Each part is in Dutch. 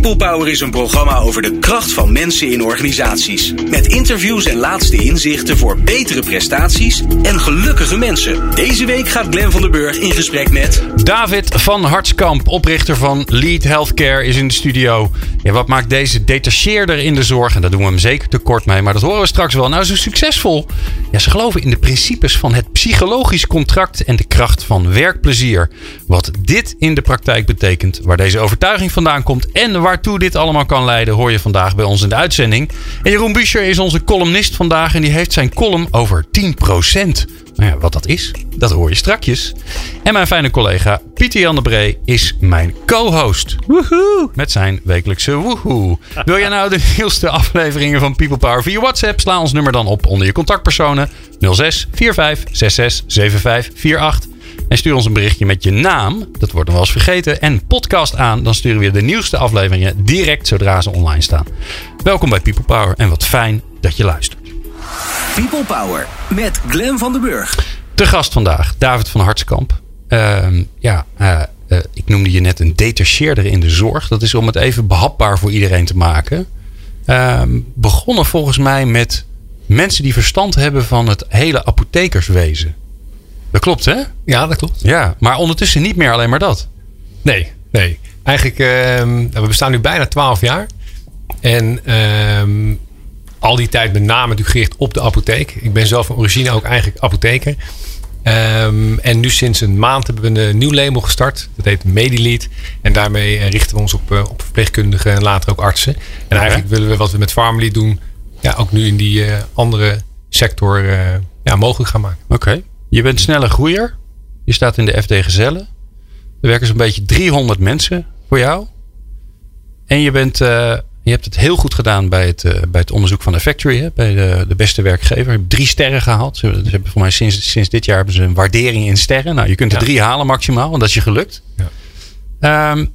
People Power is een programma over de kracht van mensen in organisaties. Met interviews en laatste inzichten voor betere prestaties en gelukkige mensen. Deze week gaat Glen van der Burg in gesprek met... David van Hartskamp, oprichter van Lead Healthcare, is in de studio. Ja, wat maakt deze detacheerder in de zorg? En daar doen we hem zeker tekort mee, maar dat horen we straks wel. Nou, zo succesvol. Ja, ze geloven in de principes van het psychologisch contract en de kracht van werkplezier. Wat dit in de praktijk betekent, waar deze overtuiging vandaan komt en waartoe dit allemaal kan leiden, hoor je vandaag bij ons in de uitzending. En Jeroen Buescher is onze columnist vandaag en die heeft zijn column over 10%. Nou ja, wat dat is, dat hoor je strakjes. En mijn fijne collega Pieter Jan de Bree is mijn co-host. Woehoe! Met zijn wekelijkse woehoe. Wil jij nou de nieuwste afleveringen van People Power via WhatsApp? Sla ons nummer dan op onder je contactpersonen 06 45 66 75 48. En stuur ons een berichtje met je naam, dat wordt nog wel eens vergeten, en podcast aan. Dan sturen we de nieuwste afleveringen direct zodra ze online staan. Welkom bij People Power en wat fijn dat je luistert. People Power met Glen van der Burg. De gast vandaag, David van Hartskamp. Ehm, ja, uh, uh, ik noemde je net een detacheerder in de zorg. Dat is om het even behapbaar voor iedereen te maken. Ehm, begonnen volgens mij met mensen die verstand hebben van het hele apothekerswezen. Dat klopt, hè? Ja, dat klopt. Ja, maar ondertussen niet meer alleen maar dat. Nee, nee. Eigenlijk, uh, we bestaan nu bijna 12 jaar. En uh, al die tijd met name natuurlijk gericht op de apotheek. Ik ben zelf van origine ook eigenlijk apotheker. Um, en nu sinds een maand hebben we een nieuw label gestart. Dat heet Medilied. En daarmee eh, richten we ons op, uh, op verpleegkundigen en later ook artsen. En eigenlijk willen we wat we met Farmly doen, ja, ook nu in die uh, andere sector ja, mogelijk gaan maken. Oké. Okay. Je bent snelle groeier. Je staat in de FD Gezellen. Er werken zo'n beetje 300 mensen voor jou. En je, bent, uh, je hebt het heel goed gedaan bij het, uh, bij het onderzoek van de Factory. Hè? Bij de, de beste werkgever. Je hebt drie sterren gehaald. Ze, ze hebben voor mij sinds, sinds dit jaar hebben ze een waardering in sterren. Nou, je kunt er ja. drie halen maximaal. En dat is je gelukt. Ja. Um,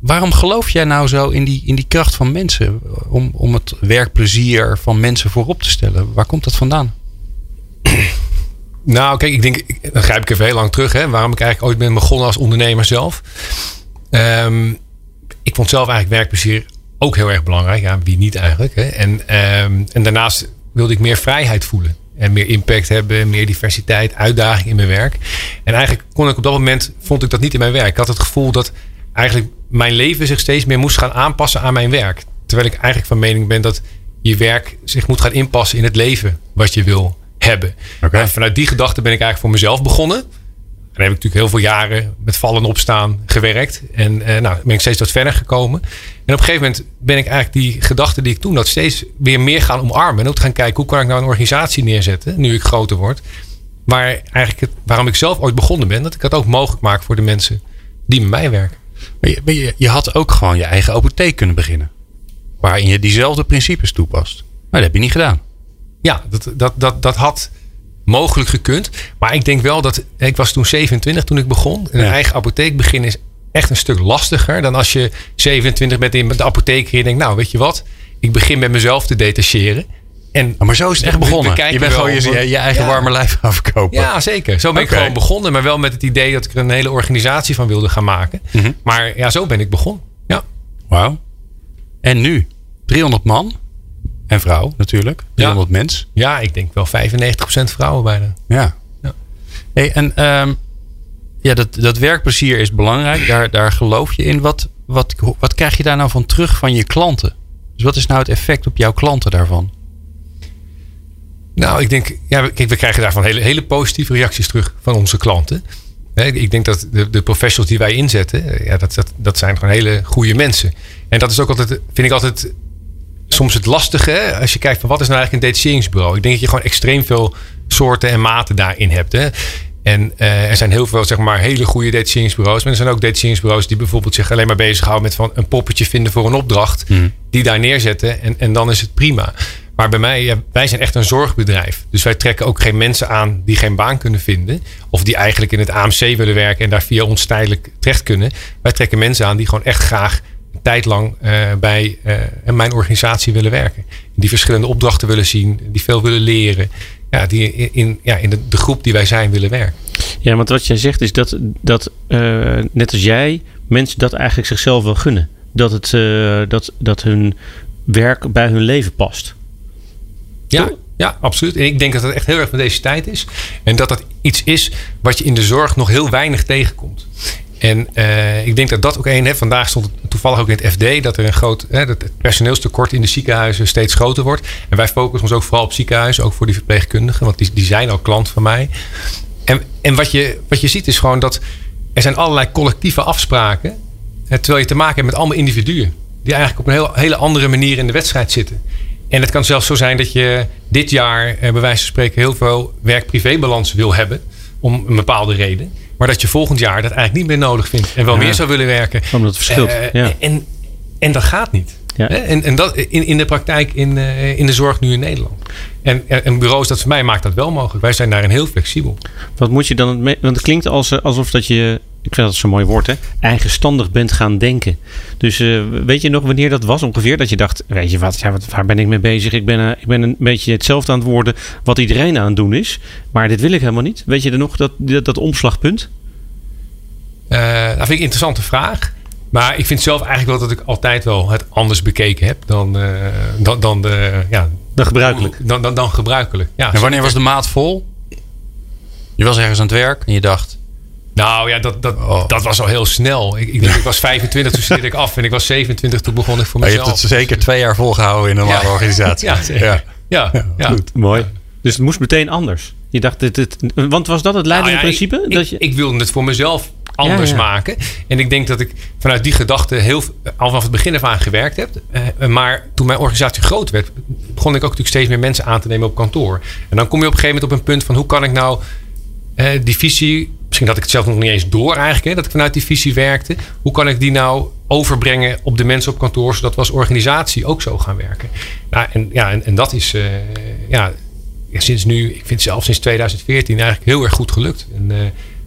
waarom geloof jij nou zo in die, in die kracht van mensen? Om, om het werkplezier van mensen voorop te stellen. Waar komt dat vandaan? Nou, kijk, ik denk, dan grijp ik even heel lang terug. Hè, waarom ik eigenlijk ooit ben begonnen als ondernemer zelf. Um, ik vond zelf eigenlijk werkplezier ook heel erg belangrijk. Ja, wie niet eigenlijk. Hè. En, um, en daarnaast wilde ik meer vrijheid voelen. En meer impact hebben, meer diversiteit, uitdaging in mijn werk. En eigenlijk kon ik op dat moment, vond ik dat niet in mijn werk. Ik had het gevoel dat eigenlijk mijn leven zich steeds meer moest gaan aanpassen aan mijn werk. Terwijl ik eigenlijk van mening ben dat je werk zich moet gaan inpassen in het leven wat je wil hebben. Okay. En vanuit die gedachte ben ik eigenlijk voor mezelf begonnen. En dan heb ik natuurlijk heel veel jaren met vallen en opstaan gewerkt. En eh, nou, ben ik steeds wat verder gekomen. En op een gegeven moment ben ik eigenlijk die gedachte die ik toen had steeds weer meer gaan omarmen. En ook gaan kijken hoe kan ik nou een organisatie neerzetten nu ik groter word. Waar eigenlijk het, waarom ik zelf ooit begonnen ben. Dat ik dat ook mogelijk maak voor de mensen die met mij werken. Maar je, je, je had ook gewoon je eigen apotheek kunnen beginnen. Waarin je diezelfde principes toepast. Maar dat heb je niet gedaan. Ja, dat, dat, dat, dat had mogelijk gekund. Maar ik denk wel dat. Ik was toen 27 toen ik begon. Een ja. eigen apotheek beginnen is echt een stuk lastiger dan als je 27 bent in de apotheek. En je denkt, nou, weet je wat? Ik begin met mezelf te detacheren. En maar zo is het echt begonnen. Je bent gewoon je, je eigen ja. warme lijf afkopen. Ja, zeker. Zo ben okay. ik gewoon begonnen. Maar wel met het idee dat ik er een hele organisatie van wilde gaan maken. Mm -hmm. Maar ja, zo ben ik begonnen. Ja. Wauw. En nu? 300 man? En vrouw natuurlijk. 300 ja. mens. Ja, ik denk wel 95% vrouwen bijna. Ja. ja. Hey, en um, ja, dat, dat werkplezier is belangrijk. Daar, daar geloof je in. Wat, wat, wat krijg je daar nou van terug van je klanten? Dus wat is nou het effect op jouw klanten daarvan? Nou, ik denk, ja, kijk, we krijgen daarvan hele, hele positieve reacties terug van onze klanten. Ik denk dat de, de professionals die wij inzetten, ja, dat, dat, dat zijn gewoon hele goede mensen. En dat is ook altijd, vind ik altijd soms het lastige, hè? als je kijkt van wat is nou eigenlijk een detacheringsbureau. Ik denk dat je gewoon extreem veel soorten en maten daarin hebt. Hè? En uh, er zijn heel veel zeg maar, hele goede detacheringsbureaus. Maar er zijn ook detacheringsbureaus die bijvoorbeeld zich alleen maar bezighouden met van een poppetje vinden voor een opdracht. Mm. Die daar neerzetten en, en dan is het prima. Maar bij mij, ja, wij zijn echt een zorgbedrijf. Dus wij trekken ook geen mensen aan die geen baan kunnen vinden. Of die eigenlijk in het AMC willen werken en daar via ons tijdelijk terecht kunnen. Wij trekken mensen aan die gewoon echt graag tijd lang uh, bij uh, mijn organisatie willen werken. Die verschillende opdrachten willen zien, die veel willen leren. Ja, die in, ja, in de, de groep die wij zijn willen werken. Ja, want wat jij zegt is dat, dat uh, net als jij, mensen dat eigenlijk zichzelf wel gunnen. Dat, het, dat, dat hun werk bij hun leven past. Ja, ja, absoluut. En ik denk dat dat echt heel erg van deze tijd is. En dat dat iets is wat je in de zorg nog heel weinig tegenkomt. En uh, ik denk dat dat ook één. Hè, vandaag stond het toevallig ook in het FD dat er een groot hè, dat het personeelstekort in de ziekenhuizen steeds groter wordt. En wij focussen ons ook vooral op ziekenhuizen, ook voor die verpleegkundigen, want die, die zijn al klant van mij. En, en wat, je, wat je ziet is gewoon dat er zijn allerlei collectieve afspraken. Terwijl je te maken hebt met allemaal individuen. Die eigenlijk op een heel, hele andere manier in de wedstrijd zitten. En het kan zelfs zo zijn dat je dit jaar, eh, bij wijze van spreken, heel veel werk-privébalans wil hebben. Om een bepaalde reden. Maar dat je volgend jaar dat eigenlijk niet meer nodig vindt. En wel meer zou willen werken. Omdat het verschilt. Uh, ja. en, en dat gaat niet. Ja. En, en dat in, in de praktijk in, uh, in de zorg nu in Nederland. En, en bureaus dat voor mij maakt dat wel mogelijk. Wij zijn daarin heel flexibel. Wat moet je dan... Want het klinkt als, alsof dat je ik vind dat zo'n mooi woord, hè? eigenstandig bent gaan denken. Dus uh, weet je nog wanneer dat was ongeveer? Dat je dacht, weet je wat, ja, wat waar ben ik mee bezig? Ik ben, uh, ik ben een beetje hetzelfde aan het worden wat iedereen aan het doen is. Maar dit wil ik helemaal niet. Weet je er nog, dat, dat, dat omslagpunt? Uh, dat vind ik een interessante vraag. Maar ik vind zelf eigenlijk wel dat ik altijd wel het anders bekeken heb dan, dan, dan, de, ja, dan gebruikelijk. Dan, dan, dan gebruikelijk. Ja, en wanneer was de maat vol? Je was ergens aan het werk en je dacht, nou ja, dat, dat, oh. dat was al heel snel. Ik, ik, denk, ik was 25, toen studeerde ik af. En ik was 27, toen begon ik voor mezelf. Je hebt het zeker twee jaar volgehouden in een normale ja. organisatie. Ja, ja. ja. ja. Goed, mooi. Dus het moest meteen anders. Je dacht, dit, dit, want was dat het leidende nou principe? Ik, dat je... ik wilde het voor mezelf anders maken. En ik denk dat ik vanuit die gedachte heel al vanaf het begin af aan gewerkt heb. Uh, maar toen mijn organisatie groot werd, begon ik ook natuurlijk steeds meer mensen aan te nemen op kantoor. En dan kom je op een gegeven moment op een punt van hoe kan ik nou uh, die visie misschien had ik het zelf nog niet eens door eigenlijk, hè, dat ik vanuit die visie werkte. Hoe kan ik die nou overbrengen op de mensen op kantoor, zodat we als organisatie ook zo gaan werken? Nou, en, ja, en, en dat is uh, ja, sinds nu, ik vind zelf sinds 2014 eigenlijk heel erg goed gelukt. En, uh,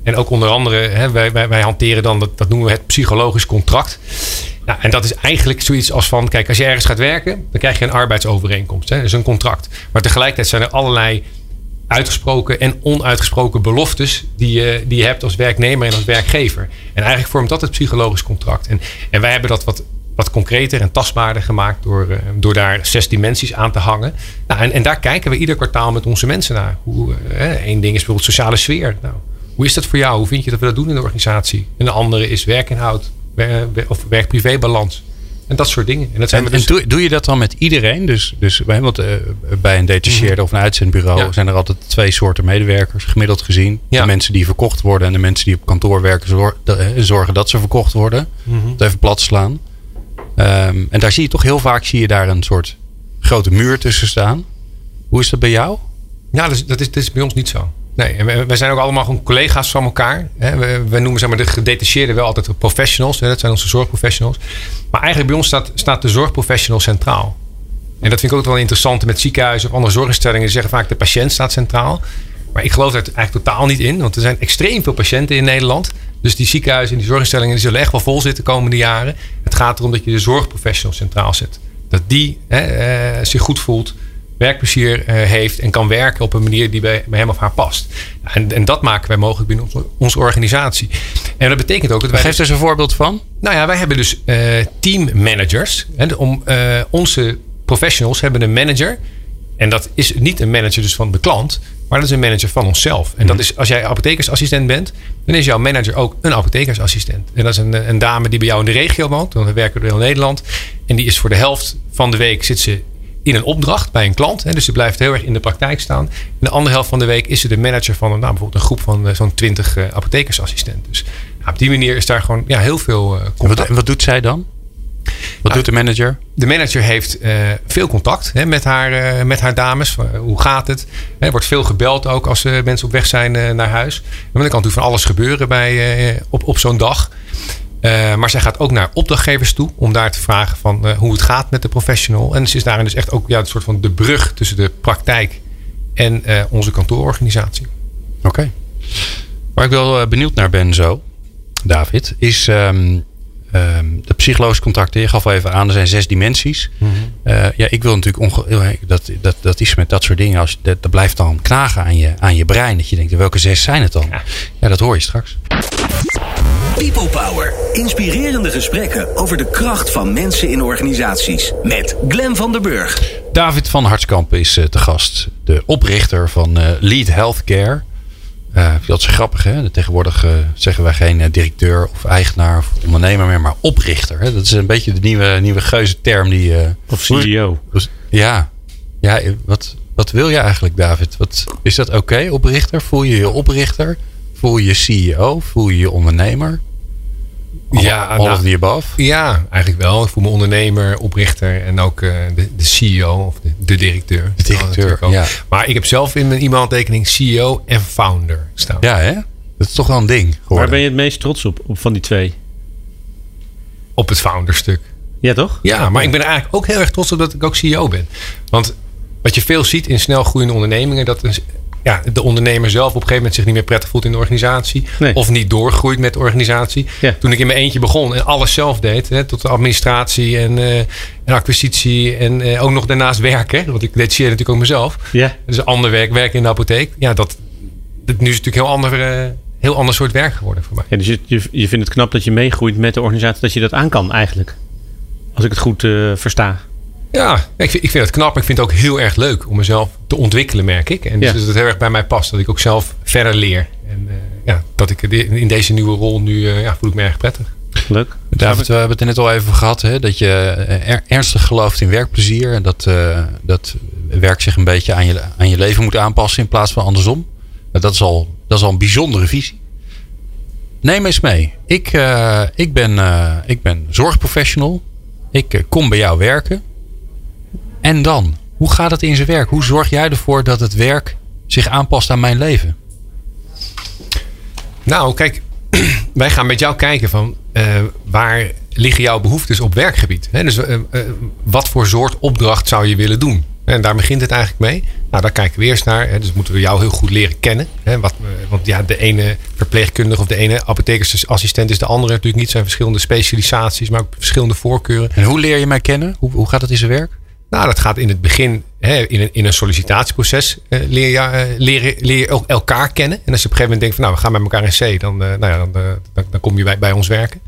en ook onder andere, hè, wij, wij, wij hanteren dan, dat, dat noemen we het psychologisch contract. Nou, en dat is eigenlijk zoiets als van, kijk, als je ergens gaat werken, dan krijg je een arbeidsovereenkomst. Hè, dat is een contract. Maar tegelijkertijd zijn er allerlei uitgesproken en onuitgesproken beloftes die je, die je hebt als werknemer en als werkgever. En eigenlijk vormt dat het psychologisch contract. En, en wij hebben dat wat, wat concreter en tastbaarder gemaakt door, uh, door daar zes dimensies aan te hangen. Nou, en, en daar kijken we ieder kwartaal met onze mensen naar. Hoe, uh, één ding is bijvoorbeeld sociale sfeer. Nou, hoe is dat voor jou? Hoe vind je dat we dat doen in de organisatie? En de andere is werkinhoud of werk-privé-balans. En dat soort dingen. En, dat zijn en, dus... doe, doe, je dat dan met iedereen? Dus, dus want, uh, bij een detacheerde mm. of een uitzendbureau ja. zijn er altijd twee soorten medewerkers, gemiddeld gezien. Ja. De mensen die verkocht worden en de mensen die op kantoor werken, de, zorgen dat ze verkocht worden. Mm -hmm. even plat slaan. Um, en daar zie je toch heel vaak zie je daar een soort grote muur tussen staan. Hoe is dat bij jou? Ja, dat is, dat is, dat is bij ons niet zo. Nee, wij zijn ook allemaal gewoon collega's van elkaar. We, we noemen zeg maar, de gedetacheerden wel altijd professionals. Dat zijn onze zorgprofessionals. Maar eigenlijk bij ons staat, staat de zorgprofessional centraal. En dat vind ik ook wel interessant met ziekenhuizen of andere zorginstellingen. Zeggen vaak de patiënt staat centraal. Maar ik geloof daar eigenlijk totaal niet in. Want er zijn extreem veel patiënten in Nederland. Dus die ziekenhuizen en die zorginstellingen die zullen echt wel vol zitten de komende jaren. Het gaat erom dat je de zorgprofessional centraal zet. Dat die hè, eh, zich goed voelt werkplezier uh, heeft en kan werken op een manier die bij, bij hem of haar past. En, en dat maken wij mogelijk binnen onze, onze organisatie. En dat betekent ook dat wij. Geef dus, er eens een voorbeeld van. Nou ja, wij hebben dus uh, teammanagers. om, uh, onze professionals hebben een manager. En dat is niet een manager dus van de klant, maar dat is een manager van onszelf. En dat mhm. is als jij apothekersassistent bent, dan is jouw manager ook een apothekersassistent. En dat is een, een dame die bij jou in de regio woont, want we werken door heel Nederland. En die is voor de helft van de week zit ze in een opdracht bij een klant. Hè, dus ze blijft heel erg in de praktijk staan. In de andere helft van de week is ze de manager van een, nou, bijvoorbeeld een groep van uh, zo'n 20 uh, apothekersassistenten. Dus nou, op die manier is daar gewoon ja, heel veel uh, contact. Wat, wat, doet zij dan? Wat nou, doet de manager? De manager heeft uh, veel contact hè, met, haar, uh, met haar dames. Uh, hoe gaat het? Er wordt veel gebeld ook als mensen op weg zijn naar huis. En dan kan natuurlijk van alles gebeuren bij, op, op zo'n dag. Uh, maar zij gaat ook naar opdrachtgevers toe om daar te vragen van uh, hoe het gaat met de professional. En ze is daarin dus echt ook ja, een soort van de brug tussen de praktijk en uh, onze kantoororganisatie. Oké. Okay. Waar ik wel benieuwd naar ben zo, David, is um, ehm, de psychologische contacten. Je gaf al even aan, er zijn zes dimensies. Eh, ja, ik wil natuurlijk onge dat, dat, dat is met dat soort dingen. Als, dat, dat blijft dan knagen aan je, aan je brein. Dat je denkt, welke zes zijn het dan? Ja, dat hoor je straks. People Power. Inspirerende gesprekken over de kracht van mensen in organisaties. Met Glen van der Burg. David van Hartskamp is uh, te gast. De oprichter van uh, Lead Healthcare. Uh, dat is grappig, hè? Tegenwoordig uh, zeggen wij geen uh, directeur of eigenaar of ondernemer meer, maar oprichter. Hè? Dat is een beetje de nieuwe, nieuwe geuze term die. of CEO. Ja, ja wat, wat wil je eigenlijk, David? Wat, is dat oké, okay, oprichter? Voel je je oprichter? Voel je je CEO? Voel je je ondernemer? ja, all nou, of the above? Ja, eigenlijk wel. Ik voel me ondernemer, oprichter en ook uh, de, de, CEO of de, de directeur. De directeur, ja. Maar ik heb zelf in mijn e-mailtekening CEO en founder staan. Ja, hè? Dat is toch wel een ding geworden. Waar ben je het meest trots op, op van die twee? Op het founderstuk. Ja, toch? Ja, maar ik ben er eigenlijk ook heel erg trots op dat ik ook CEO ben. Want wat je veel ziet in snel groeiende ondernemingen, dat is ja, de ondernemer zelf op een gegeven moment zich niet meer prettig voelt in de organisatie. Nee. Of niet doorgroeit met de organisatie. Ja. Toen ik in mijn eentje begon en alles zelf deed. Hè, tot de administratie en, uh, en acquisitie. En uh, ook nog daarnaast werken. Want ik detacheer natuurlijk ook mezelf. Ja. Dus ander werk, werken in de apotheek. Ja, dat, dat nu is het natuurlijk heel ander, uh, heel ander soort werk geworden voor mij. Ja, dus je, je, je vindt het knap dat je meegroeit met de organisatie. Dat je dat aan kan eigenlijk. Als ik het goed versta. Ja, ik vind, ik vind het knap. Ik vind het ook heel erg leuk om mezelf te ontwikkelen, merk ik. En dus Ja. dat het heel erg bij mij past. Dat ik ook zelf verder leer. En uh, ja, dat ik in deze nieuwe rol nu uh, ja, voel ik me erg prettig. Leuk. David, we hebben het er net al even gehad. Hè, dat je er, ernstig gelooft in werkplezier. En dat, uh, dat werk zich een beetje aan je, aan je leven moet aanpassen in plaats van andersom. Dat is al, dat is al een bijzondere visie. Neem eens mee. Ik, uh, ik, ben, uh, ik ben zorgprofessional. Ik uh, kom bij jou werken. En dan? Hoe gaat het in zijn werk? Hoe zorg jij ervoor dat het werk zich aanpast aan mijn leven? Nou, kijk, wij gaan met jou kijken van uh, waar liggen jouw behoeftes op werkgebied? He, dus uh, uh, wat voor soort opdracht zou je willen doen? En daar begint het eigenlijk mee. Nou, daar kijken we eerst naar. Hè, dus moeten we jou heel goed leren kennen. Hè, wat, want ja, de ene verpleegkundige of de ene apothekersassistent is de andere natuurlijk niet. zijn verschillende specialisaties, maar ook verschillende voorkeuren. En hoe leer je mij kennen? Hoe, hoe gaat het in zijn werk? Nou, dat gaat in het begin, hè, in, een, in een sollicitatieproces, uh, leer, je, ook elkaar kennen. En als je op een gegeven moment denkt van nou, we gaan met elkaar in C, dan, uh, nou ja, dan, dan, dan, kom je bij, bij ons werken.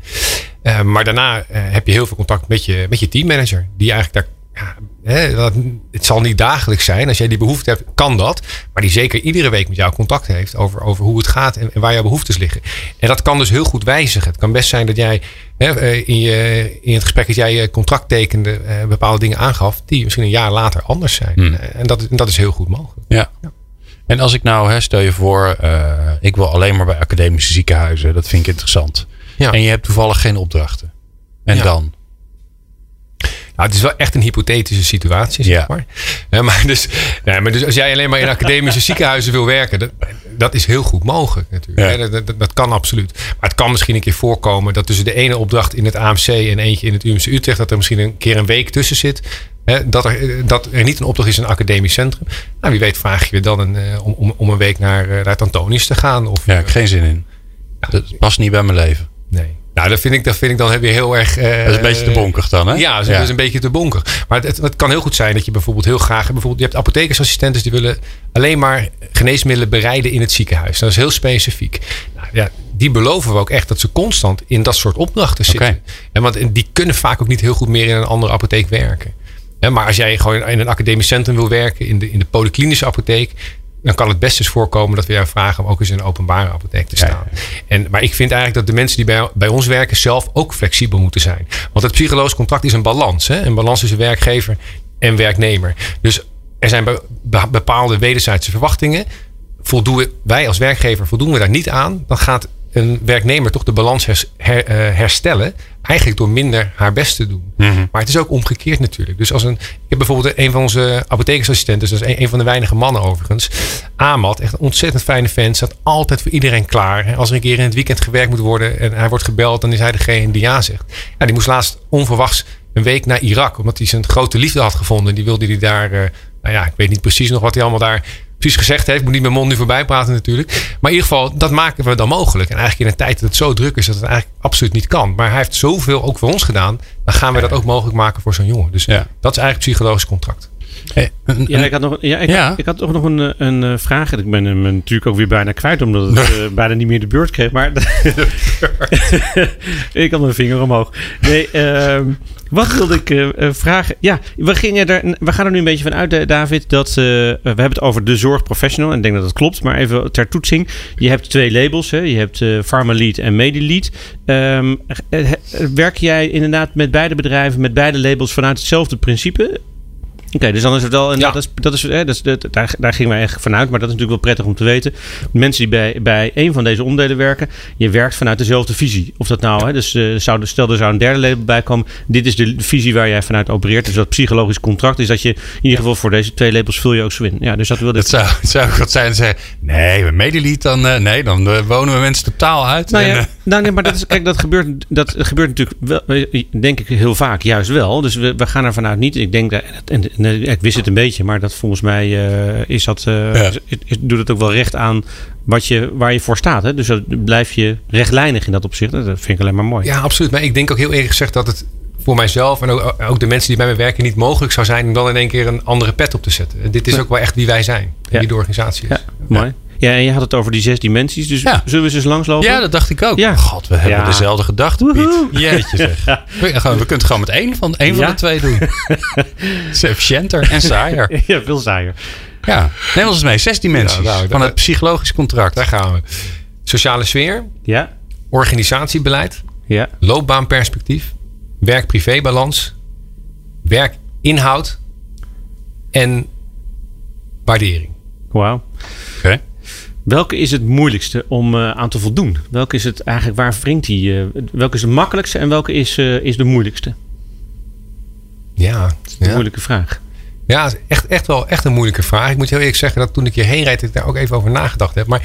maar daarna heb je heel veel contact met je, met je teammanager, die eigenlijk daar ja, hè, dat, het zal niet dagelijks zijn. Als jij die behoefte hebt, kan dat. Maar die zeker iedere week met jou contact heeft over, over hoe het gaat en, en waar jouw behoeftes liggen. En dat kan dus heel goed wijzigen. Het kan best zijn dat jij hè, in, je, in het gesprek dat jij je contract tekende bepaalde dingen aangaf, die misschien een jaar later anders zijn. Hmm. En dat, dat is heel goed mogelijk. Ja. ja. En als ik nou, hè, stel je voor, uh, ik wil alleen maar bij academische ziekenhuizen. Dat vind ik interessant. Ja. En je hebt toevallig geen opdrachten. En Ja. dan? Nou, het is wel echt een hypothetische situatie, zeg Ja. maar. Ja, maar, dus, nee, maar dus als jij alleen maar in academische ziekenhuizen wil werken, dat, dat is heel goed mogelijk natuurlijk. Ja. Dat, dat, dat kan absoluut. Maar het kan misschien een keer voorkomen dat tussen de ene opdracht in het AMC en eentje in het UMC Utrecht, dat er misschien een keer een week tussen zit. Hè, dat, er, dat er niet een opdracht is in een academisch centrum. Nou, wie weet vraag je je dan een, eh, om, om, om een week naar, eh, naar het Antonius te gaan. Of, Ja, ik heb geen zin in. Dat past niet bij mijn leven. Nou, dat vind ik, dat vind ik dan heb je heel erg. eh, Dat is een beetje te bonkig dan, hè? Ja, dat is, een beetje te bonkig. Maar het, het, kan heel goed zijn dat je bijvoorbeeld heel graag. Bijvoorbeeld, je hebt apothekersassistenten die willen alleen maar geneesmiddelen bereiden in het ziekenhuis. Dat is heel specifiek. Nou, ja, die beloven we ook echt dat ze constant in dat soort opdrachten zitten. Oké. En want die kunnen vaak ook niet heel goed meer in een andere apotheek werken. Ja, maar als jij gewoon in een academisch centrum wil werken, in de, in de polyklinische apotheek, dan kan het best eens voorkomen dat we jou vragen om ook eens in een openbare apotheek te Ja, staan. En, maar ik vind eigenlijk dat de mensen die bij, bij ons werken zelf ook flexibel moeten zijn. Want het psychologisch contract is een balans. Hè? Een balans tussen werkgever en werknemer. Dus er zijn be- be- bepaalde wederzijdse verwachtingen. Voldoen wij als werkgever voldoen we daar niet aan, dan gaat een werknemer toch de balans her- eh, herstellen. Eigenlijk door minder haar best te doen. Maar het is ook omgekeerd natuurlijk. Dus als een, ik heb bijvoorbeeld een van onze apothekersassistenten, dus dat is een, een van de weinige mannen overigens. Amat, echt een ontzettend fijne vent, staat altijd voor iedereen klaar. Als er een keer in het weekend gewerkt moet worden en hij wordt gebeld, dan is hij degene die ja zegt. Ja, die moest laatst onverwachts een week naar Irak, omdat hij zijn grote liefde had gevonden. Die wilde hij daar, eh, nou ja, ik weet niet precies nog wat hij allemaal daar precies gezegd heeft. Ik moet niet mijn mond nu voorbij praten natuurlijk. Maar in ieder geval, dat maken we dan mogelijk. En eigenlijk in een tijd dat het zo druk is dat het eigenlijk absoluut niet kan. Maar hij heeft zoveel ook voor ons gedaan. Dan gaan we dat ook mogelijk maken voor zo'n jongen. Dus Ja. dat is eigenlijk een psychologisch contract. Hey, een- Ja, ik had nog, ja, ik, Ja. Had, ik had toch nog een, eh, een eh, vraag. Ik ben hem natuurlijk ook weer bijna kwijt, omdat het eh, bijna niet meer de beurt kreeg. Maar ik had mijn vinger omhoog. Nee, ehm, wat wilde ik eh, eh, vragen? Ja, we, gingen er, we gaan er nu een beetje van uit, eh, David, dat eh, we hebben het over de zorgprofessional. En ik denk dat dat klopt, maar even ter toetsing. Je hebt twee labels, hè? je hebt eh PharmaLead en MediLead. Ehm, eh, eh, werk jij inderdaad met beide bedrijven, met beide labels vanuit hetzelfde principe? Oké, dus dan is het wel. En Ja. dat is, dat is, hè, dat is, dat- daar, daar gingen wij eigenlijk vanuit. Maar dat is natuurlijk wel prettig om te weten. Mensen die bij, bij een van deze onderdelen werken. Je werkt vanuit dezelfde visie. Of dat nou, hè, dus eh, zou, stel er zou een derde label bij komen. Dit is de visie waar jij vanuit opereert. Dus dat psychologisch contract is dat je in ieder geval voor deze twee labels vul je ook zo in. Ja, dus dat wilde ik. Het zou, zou wat zijn zeggen. Nee, we medelied dan. eh, nee, dan eh, wonen we mensen totaal uit. Nou En, ja, eh, nou nee, maar dat, is, kijk, dat, gebeurt, dat gebeurt natuurlijk wel, denk ik heel vaak juist wel. Dus we, we gaan er vanuit niet. Ik denk dat, en, en, ik wist het een beetje, maar dat volgens mij eh, is dat, eh, Ja. is- is- doet het ook wel recht aan wat je, waar je voor staat. Hè? Dus dat blijf je rechtlijnig in dat opzicht. Dat vind ik alleen maar mooi. Ja, absoluut. Maar ik denk ook heel eerlijk gezegd dat het voor mijzelf en ook, ook de mensen die bij mij werken niet mogelijk zou zijn om dan in één keer een andere pet op te zetten. Dit is ook wel echt wie wij zijn. Ja. Wie de organisatie is. Ja, mooi. Ja, en je had het over die zes dimensies. Dus Ja. zullen we ze eens langslopen? ja, dat dacht ik ook. Ja. God, we hebben Ja. dezelfde gedachte. Piet. Jeetje zeg. We, kunnen het gewoon met één van, één van de twee doen. Het is efficiënter en saaier. ja, veel saaier. Ja, neem ons eens mee. Zes dimensies nou, van het psychologisch contract. Daar gaan we. Sociale sfeer, Ja, organisatiebeleid, ja, loopbaanperspectief, werk-privé-balans, werkinhoud en waardering. wauw. Welke is het moeilijkste om eh, aan te voldoen? Welke is het eigenlijk, waar wringt die? eh, welke is de makkelijkste en welke is, eh, is de moeilijkste? Ja, Een ja. moeilijke vraag. Ja, het is echt, echt wel echt een moeilijke vraag. Ik moet heel eerlijk zeggen dat toen ik hierheen reed, ik daar ook even over nagedacht heb. Maar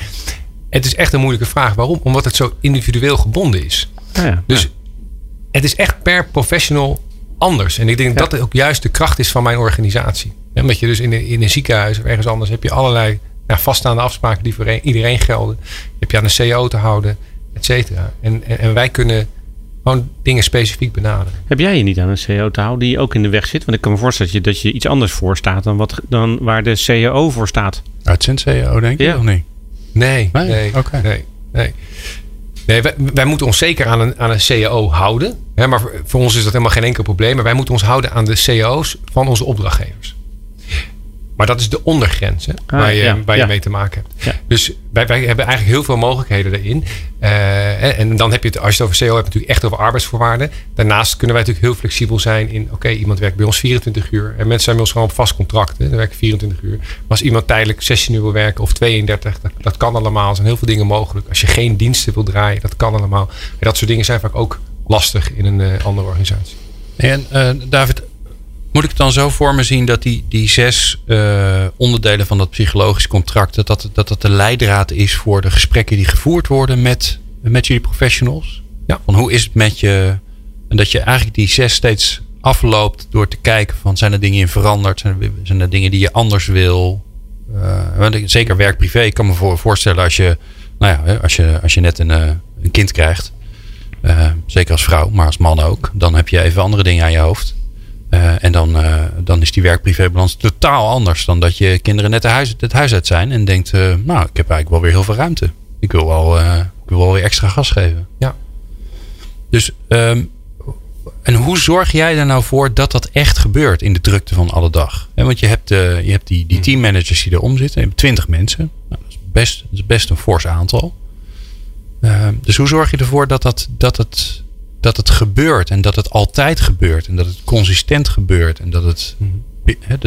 het is echt een moeilijke vraag. Waarom? Omdat het zo individueel gebonden is. Nou ja, Dus ja. het is echt per professional anders. En ik denk dat dat ook juist de kracht is van mijn organisatie. Omdat je dus in een, in een ziekenhuis of ergens anders heb je allerlei ja, vaststaande afspraken die voor een- iedereen gelden. Heb je aan de CO te houden, et cetera. En, en, en wij kunnen gewoon dingen specifiek benaderen. Heb jij je niet aan een CEO te houden die ook in de weg zit? Want ik kan me voorstellen dat je, dat je iets anders voor staat dan, wat, dan waar de CEO voor staat. Uitzend CEO, denk ik, Ja. of niet? Nee, Nee? nee, Oké. nee, nee. Nee, wij, wij moeten ons zeker aan een, aan een CAO houden. Hè, maar voor, voor ons is dat helemaal geen enkel probleem. Maar wij moeten ons houden aan de CAO's van onze opdrachtgevers. Maar dat is de ondergrens hè, waar, je, Ah, ja, waar ja. je mee te maken hebt. Ja. Dus wij, wij hebben eigenlijk heel veel mogelijkheden daarin. Eh, en- en dan heb je het, als je het over CO hebt, natuurlijk echt over arbeidsvoorwaarden. Daarnaast kunnen wij natuurlijk heel flexibel zijn in, oké, iemand werkt bij ons 24 uur. En mensen zijn bij ons gewoon op vast contract. Hè, dan werken 24 uur. Maar als iemand tijdelijk 16 uur wil werken of 32, dat, dat kan allemaal. Er zijn heel veel dingen mogelijk. Als je geen diensten wil draaien, dat kan allemaal. En dat soort dingen zijn vaak ook lastig in een eh, andere organisatie. En eh, David, moet ik het dan zo voor me zien dat die, die zes eh, onderdelen van dat psychologisch contract, dat dat, dat dat de leidraad is voor de gesprekken die gevoerd worden met, met jullie professionals? Ja. Van hoe is het met je? En dat je eigenlijk die zes steeds afloopt door te kijken van zijn er dingen in veranderd? Zijn er, zijn er dingen die je anders wil? Want ik- zeker werk-privé. Ik kan me voor, voorstellen als je, nou ja, als je, als je net een, eh, een kind krijgt. Zeker als vrouw, maar als man ook. Dan heb je even andere dingen aan je hoofd. Eh, en dan, eh, dan is die werk-privé-balans totaal anders dan dat je kinderen net het huis, het huis uit zijn. En denkt, eh, nou, ik heb eigenlijk wel weer heel veel ruimte. Ik wil wel, ik wil wel weer extra gas geven. Ja. Dus, ehm, en hoe zorg jij er nou voor dat dat echt gebeurt in de drukte van alle dag? Want je hebt, je hebt die, die teammanagers die erom zitten. Je hebt twintig mensen. Nou, dat, is best, dat is best een fors aantal. Ehm, dus hoe zorg je ervoor dat, dat, dat, het, dat het gebeurt en dat het altijd gebeurt en dat het consistent gebeurt en dat het,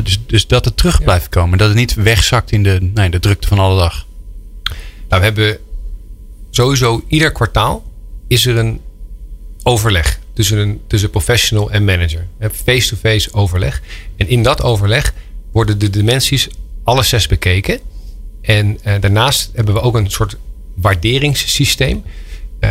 is, dus dat het terug blijft komen. Dat het niet wegzakt in de, nee, de drukte van alle dag. Nou, we hebben sowieso ieder kwartaal is er een overleg tussen, een, tussen professional en manager. Face-to-face overleg. En in dat overleg worden de dimensies alle zes bekeken. En eh, daarnaast hebben we ook een soort waarderingssysteem. Eh,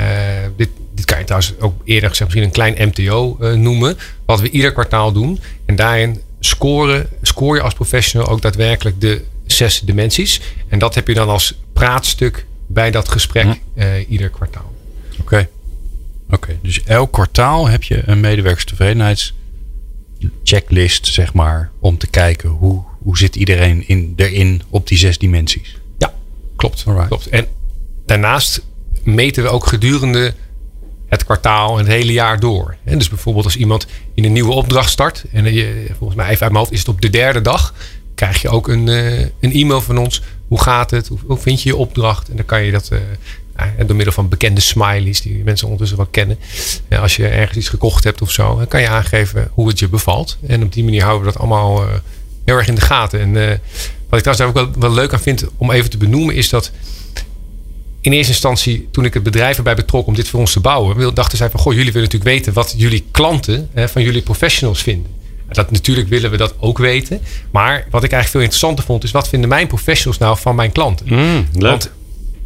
dit, dit kan je trouwens ook eerder gezegd misschien een klein MTO eh, noemen. Wat we ieder kwartaal doen. En daarin scoren, scoor je als professional ook daadwerkelijk de zes dimensies. En dat heb je dan als praatstuk bij dat gesprek eh, ieder kwartaal. Oké. Oké, dus elk kwartaal heb je een medewerkerstevredenheidschecklist, zeg maar, om te kijken hoe, hoe zit iedereen in, erin op die zes dimensies. Ja, klopt. Alright. klopt. En daarnaast meten we ook gedurende het kwartaal en het hele jaar door. En dus bijvoorbeeld als iemand in een nieuwe opdracht start. En je, volgens mij even uit mijn hoofd is het op de derde dag. Krijg je ook een, eh, een e-mail van ons. Hoe gaat het? Hoe, vind je je opdracht? En dan kan je dat eh, nou, door middel van bekende smileys. Die mensen ondertussen wel kennen. Eh, als je ergens iets gekocht hebt of zo. Dan kan je aangeven hoe het je bevalt. En op die manier houden we dat allemaal eh, heel erg in de gaten. En eh, wat ik trouwens daar ook wel leuk aan vind om even te benoemen. Is dat in eerste instantie, toen ik het bedrijf erbij betrok om dit voor ons te bouwen, dachten zij van, goh, jullie willen natuurlijk weten wat jullie klanten hè, van jullie professionals vinden. Dat, natuurlijk willen we dat ook weten. Maar wat ik eigenlijk veel interessanter vond, is wat vinden mijn professionals nou van mijn klanten? Mm. Want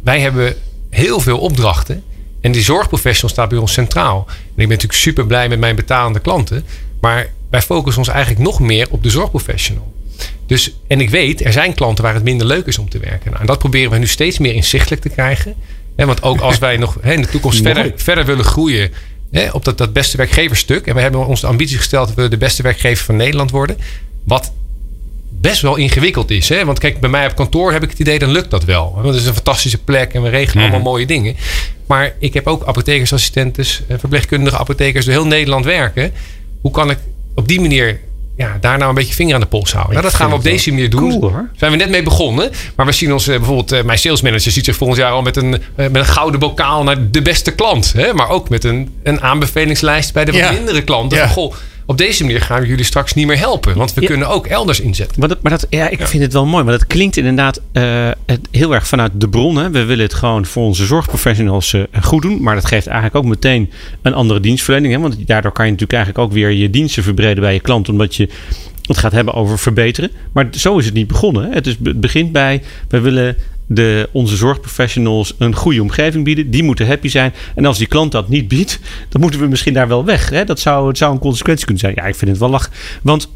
wij hebben heel veel opdrachten. En die zorgprofessional staat bij ons centraal. En ik ben natuurlijk super blij met mijn betalende klanten. Maar wij focussen ons eigenlijk nog meer op de zorgprofessional. Dus, en ik weet, er zijn klanten waar het minder leuk is om te werken. Nou, en dat proberen we nu steeds meer inzichtelijk te krijgen. Hè, want ook als wij nog in de toekomst verder, verder willen groeien op dat, dat beste werkgeverstuk. En we hebben ons de ambitie gesteld dat we de beste werkgever van Nederland worden. Wat best wel ingewikkeld is. Hè? Want kijk, bij mij op kantoor heb ik het idee, dan lukt dat wel. Want het is een fantastische plek en we regelen allemaal mooie dingen. Maar ik heb ook apothekersassistentes, eh, verpleegkundige apothekers door heel Nederland werken. Hoe kan ik op die manier ja, daar nou een beetje vinger aan de pols houden? Nou, dat gaan we op deze manier doen. cool, hoor. Zijn we net mee begonnen. Maar we zien ons eh, bijvoorbeeld, eh, mijn salesmanager ziet zich volgend jaar al met een, eh, met een gouden bokaal naar de beste klant. Hè? Maar ook met een, een aanbevelingslijst bij de wat Ja. mindere klanten. Ja. Van, goh, op deze manier gaan we jullie straks niet meer helpen. Want we Ja. kunnen ook elders inzetten. Maar, dat, maar dat, ja, ik vind het wel mooi. Maar dat klinkt inderdaad eh, heel erg vanuit de bron. Hè. We willen het gewoon voor onze zorgprofessionals eh, goed doen. Maar dat geeft eigenlijk ook meteen een andere dienstverlening. Hè. Want daardoor kan je natuurlijk eigenlijk ook weer je diensten verbreden bij je klant. Omdat je het gaat hebben over verbeteren. Maar zo is het niet begonnen. Hè. Het, is, het begint bij, we willen de, onze zorgprofessionals een goede omgeving bieden. Die moeten happy zijn. En als die klant dat niet biedt, dan moeten we misschien daar wel weg. Hè. Dat zou, het zou een consequentie kunnen zijn. Ja, ik vind het wel lach. Want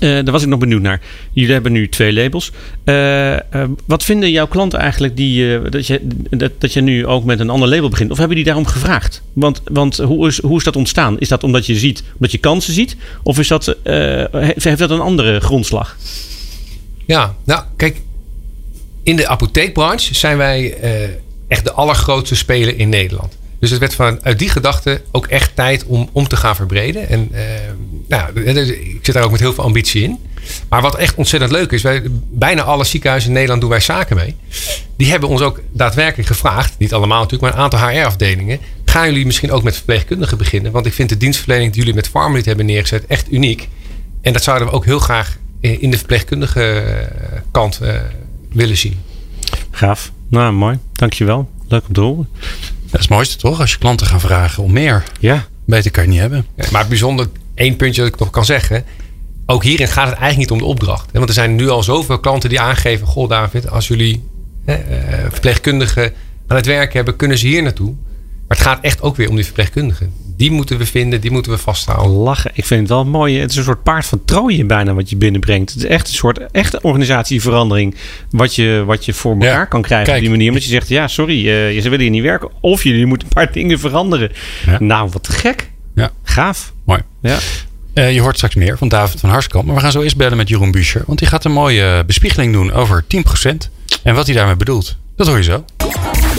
eh, daar was ik nog benieuwd naar. Jullie hebben nu twee labels. Eh, eh, wat vinden jouw klanten eigenlijk die, dat, je, dat, dat je nu ook met een ander label begint? Of hebben die daarom gevraagd? Want, want hoe, is, hoe is dat ontstaan? Is dat omdat je ziet, omdat je kansen ziet? Of is dat, heeft dat een andere grondslag? Ja, nou kijk, in de apotheekbranche zijn wij eh, echt de allergrootste speler in Nederland. Dus het werd vanuit die gedachte ook echt tijd om, om te gaan verbreden. En eh, nou, ik zit daar ook met heel veel ambitie in. Maar wat echt ontzettend leuk is, wij, bijna alle ziekenhuizen in Nederland doen wij zaken mee. Die hebben ons ook daadwerkelijk gevraagd, niet allemaal natuurlijk, maar een aantal HR-afdelingen. Gaan jullie misschien ook met verpleegkundigen beginnen? Want ik vind de dienstverlening die jullie met Pharmalit hebben neergezet echt uniek. En dat zouden we ook heel graag eh, in de verpleegkundige eh, kant eh, willen zien. Gaaf. Nou, mooi. Dankjewel. Leuk om te horen. Dat is het mooiste toch? Als je klanten gaan vragen om meer. Ja. Beter kan je niet hebben. Ja, maar bijzonder, één puntje dat ik nog kan zeggen. Ook hierin gaat het eigenlijk niet om de opdracht. hè. Want er zijn nu al zoveel klanten die aangeven: Goh, David, als jullie hè, eh, verpleegkundigen aan het werk hebben, kunnen ze hier naartoe. Maar het gaat echt ook weer om die verpleegkundigen. Die moeten we vinden, die moeten we vasthouden. Lachen. Ik vind het wel mooi. Het is een soort paard van Troje bijna wat je binnenbrengt. Het is echt een soort echte organisatieverandering. Wat je, wat je voor elkaar Ja. kan krijgen Kijk. op die manier. Omdat je zegt, ja sorry, eh, ze willen hier niet werken. Of jullie moeten een paar dingen veranderen. Ja. Nou, wat gek. Ja. Gaaf. Mooi. Ja. Eh, je hoort straks meer van David van Harskamp. Maar we gaan zo eerst bellen met Jeroen Buescher. Want die gaat een mooie eh, bespiegeling doen over 10%. En wat hij daarmee bedoelt. Dat hoor je zo.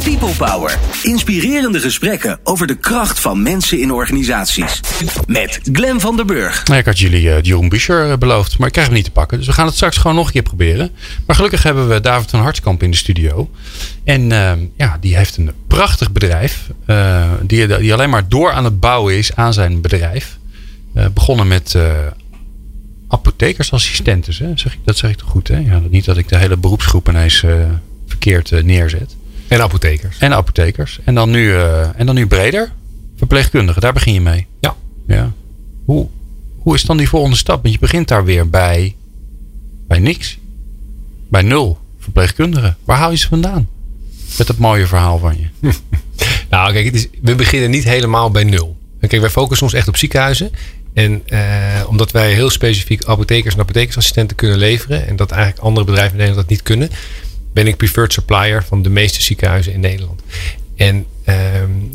People Power. Inspirerende gesprekken over de kracht van mensen in organisaties. Met Glen van der Burg. Nou, ik had jullie eh, Jeroen Buescher eh, beloofd. Maar ik krijg hem niet te pakken. Dus we gaan het straks gewoon nog een keer proberen. Maar gelukkig hebben we David van Hartskamp in de studio. En eh, ja, die heeft een prachtig bedrijf. eh, die, die alleen maar door aan het bouwen is aan zijn bedrijf. Begonnen met apothekersassistenten. Hè? Zeg ik, dat zeg ik toch goed, hè? Ja, niet dat ik de hele beroepsgroep ineens verkeerd eh, neerzet. En apothekers. En apothekers. En dan nu, eh, en dan nu breder. Verpleegkundigen, daar begin je mee. Ja. ja. Hoe, hoe is dan die volgende stap? Want je begint daar weer bij, bij niks. Bij nul verpleegkundigen. Waar haal je ze vandaan? Met dat mooie verhaal van je. Nou, kijk, het is, we beginnen niet helemaal bij nul. Kijk, wij focussen ons echt op ziekenhuizen. En uh, omdat wij heel specifiek apothekers en apothekersassistenten kunnen leveren. En dat eigenlijk andere bedrijven in Nederland dat niet kunnen. Ben ik preferred supplier van de meeste ziekenhuizen in Nederland. En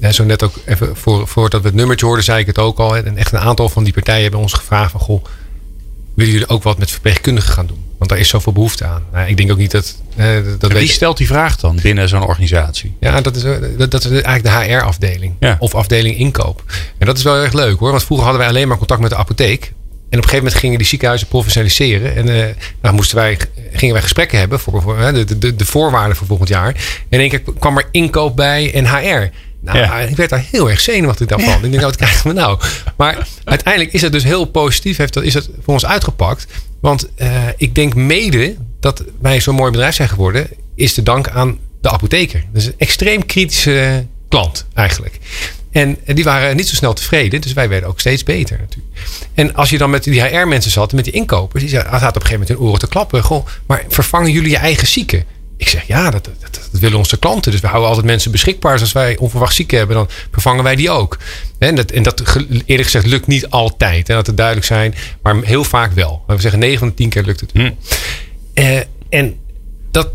uh, zo net ook even voor, voordat we het nummertje hoorden, zei ik het ook al. En echt een aantal van die partijen hebben ons gevraagd van goh, willen jullie ook wat met verpleegkundigen gaan doen? Want daar is zoveel behoefte aan. Nou, ik denk ook niet dat. Dat wie stelt die vraag dan binnen zo'n organisatie? Ja, dat is, dat, dat is eigenlijk de HR-afdeling. Ja. Of afdeling inkoop. En dat is wel erg leuk hoor. Want vroeger hadden wij alleen maar contact met de apotheek. En op een gegeven moment gingen die ziekenhuizen professionaliseren. En uh, nou moesten wij, gingen wij gesprekken hebben voor, voor de, de, de voorwaarden voor volgend jaar. En in één keer kwam er inkoop bij en HR. Nou, ja. ik werd daar heel erg zenuwachtig daarvan. Ja. Ik denk, nou, wat krijgen we nou? Maar uiteindelijk is het dus heel positief. Heeft dat, is het voor ons uitgepakt. Want uh, ik denk mede dat wij zo'n mooi bedrijf zijn geworden... is te dank aan de apotheker. Dus een extreem kritische klant eigenlijk. En die waren niet zo snel tevreden. Dus wij werden ook steeds beter natuurlijk. En als je dan met die HR-mensen zat, met die inkopers... die zaten op een gegeven moment hun oren te klappen. Goh, maar vervangen jullie je eigen zieken? Ik zeg, ja, dat, dat, dat, willen onze klanten. Dus we houden altijd mensen beschikbaar. Dus als wij onverwacht zieken hebben, dan vervangen wij die ook. En dat, en dat eerlijk gezegd lukt niet altijd. En dat het duidelijk zijn. Maar heel vaak wel. We zeggen 9 van de 10 keer lukt het. Hm. Uh, en dat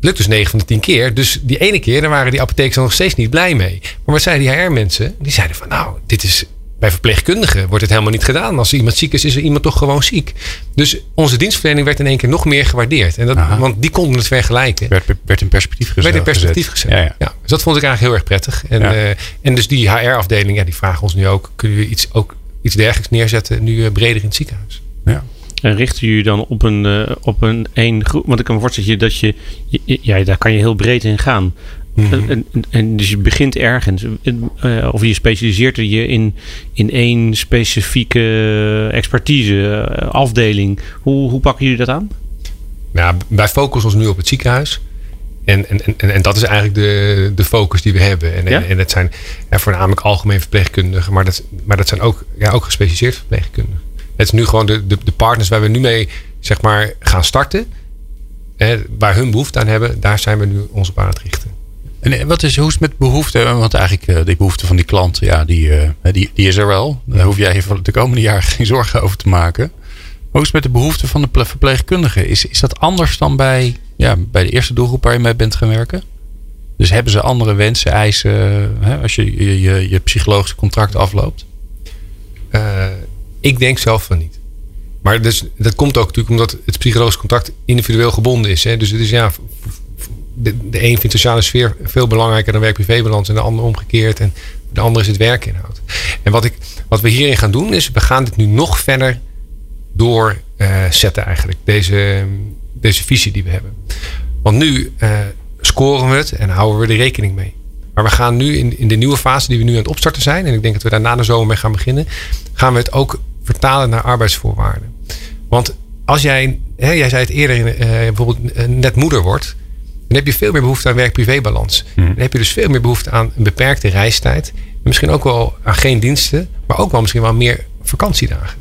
lukt dus 9 van de 10 keer. Dus die ene keer, dan waren die apothekers nog steeds niet blij mee. Maar wat zeiden die HR-mensen? Die zeiden van, nou, dit is bij verpleegkundigen wordt het helemaal niet gedaan. Als iemand ziek is, is er iemand toch gewoon ziek. Dus onze dienstverlening werd in één keer nog meer gewaardeerd. En dat, want die konden het vergelijken. Werd, werd in perspectief gezet. Werd in perspectief gezet. Ja, ja. ja, dus dat vond ik eigenlijk heel erg prettig. En, Ja. uh, en dus die HR-afdeling, ja, die vragen ons nu ook: kunnen we iets, ook iets dergelijks neerzetten, nu uh, breder in het ziekenhuis? Ja. En richten jullie dan op een, uh, op een één groep? Want ik kan me voorstellen dat je, ja, daar kan je heel breed in gaan. Mhm. En, en, en dus je begint ergens, uh, of je specialiseert je in, in één specifieke expertise, uh, afdeling. Hoe, hoe pakken jullie dat aan? Nou, wij focussen ons nu op het ziekenhuis. En, en, en, en dat is eigenlijk de, de focus die we hebben. En, Ja? en, en dat zijn ja, voornamelijk algemeen verpleegkundigen, maar dat, maar dat zijn ook, ja, ook gespecialiseerd verpleegkundigen. Het is nu gewoon de, de, de partners waar we nu mee zeg maar, gaan starten. Hè, waar hun behoefte aan hebben, daar zijn we nu ons op aan het richten. En wat is, hoe is het met behoefte? Want eigenlijk uh, die behoefte van die klant, ja, die, uh, die, die is er wel. Daar hoef jij de komende jaren geen zorgen over te maken. Maar hoe is het met de behoefte van de verpleegkundigen? Is, is dat anders dan bij, ja, bij de eerste doelgroep waar je mee bent gaan werken? Dus hebben ze andere wensen, eisen hè, als je je, je psychologische contract afloopt? Ik denk zelf van niet. Maar dus, dat komt ook natuurlijk omdat het psychologisch contact individueel gebonden is. Hè? Dus het is ja, de, een vindt sociale sfeer veel belangrijker dan werk-privébalans en de ander omgekeerd. En de ander is het werkinhoud. En wat, ik, wat we hierin gaan doen is, we gaan dit nu nog verder doorzetten uh, eigenlijk. Deze, deze visie die we hebben. Want nu uh, scoren we het en houden we er rekening mee. Maar we gaan nu in, in de nieuwe fase die we nu aan het opstarten zijn. En ik denk dat we daar na de zomer mee gaan beginnen. Gaan we het ook vertalen naar arbeidsvoorwaarden. Want als jij, hè, jij zei het eerder, uh, bijvoorbeeld net moeder wordt. Dan heb je veel meer behoefte aan werk-privébalans. Hmm. Dan heb je dus veel meer behoefte aan een beperkte reistijd. En misschien ook wel aan geen diensten. Maar ook wel misschien wel meer vakantiedagen.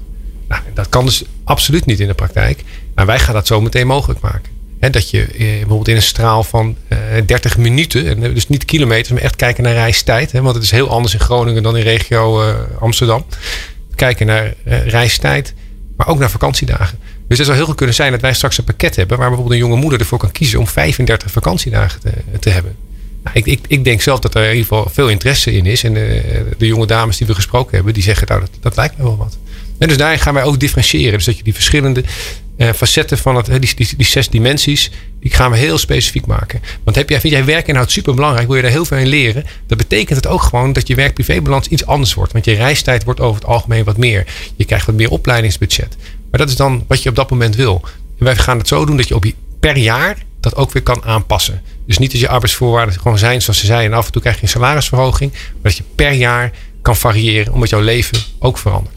Nou, dat kan dus absoluut niet in de praktijk. Maar wij gaan dat zo meteen mogelijk maken. He, dat je eh, bijvoorbeeld in een straal van uh, 30 minuten, en dus niet kilometers, maar echt kijken naar reistijd. Hè, want het is heel anders in Groningen dan in regio uh, Amsterdam. Kijken naar reistijd, maar ook naar vakantiedagen. Dus het zou heel goed kunnen zijn dat wij straks een pakket hebben waar bijvoorbeeld een jonge moeder ervoor kan kiezen om 35 vakantiedagen te, hebben. Nou, ik, ik, denk zelf dat er in ieder geval veel interesse in is. En de, de jonge dames die we gesproken hebben, die zeggen nou, dat, dat lijkt me wel wat. En dus daarin gaan wij ook differentiëren. Dus dat je die verschillende uh, facetten van het, die, die, die, zes dimensies, die gaan we heel specifiek maken. Want heb jij, vind jij werkinhoud super belangrijk, wil je daar heel veel in leren, dan betekent het ook gewoon dat je werk-privébalans iets anders wordt. Want je reistijd wordt over het algemeen wat meer. Je krijgt wat meer opleidingsbudget. Maar dat is dan wat je op dat moment wil. En wij gaan het zo doen dat je op je, per jaar dat ook weer kan aanpassen. Dus niet dat je arbeidsvoorwaarden gewoon zijn zoals ze zijn en af en toe krijg je een salarisverhoging, maar dat je per jaar kan variëren omdat jouw leven ook verandert.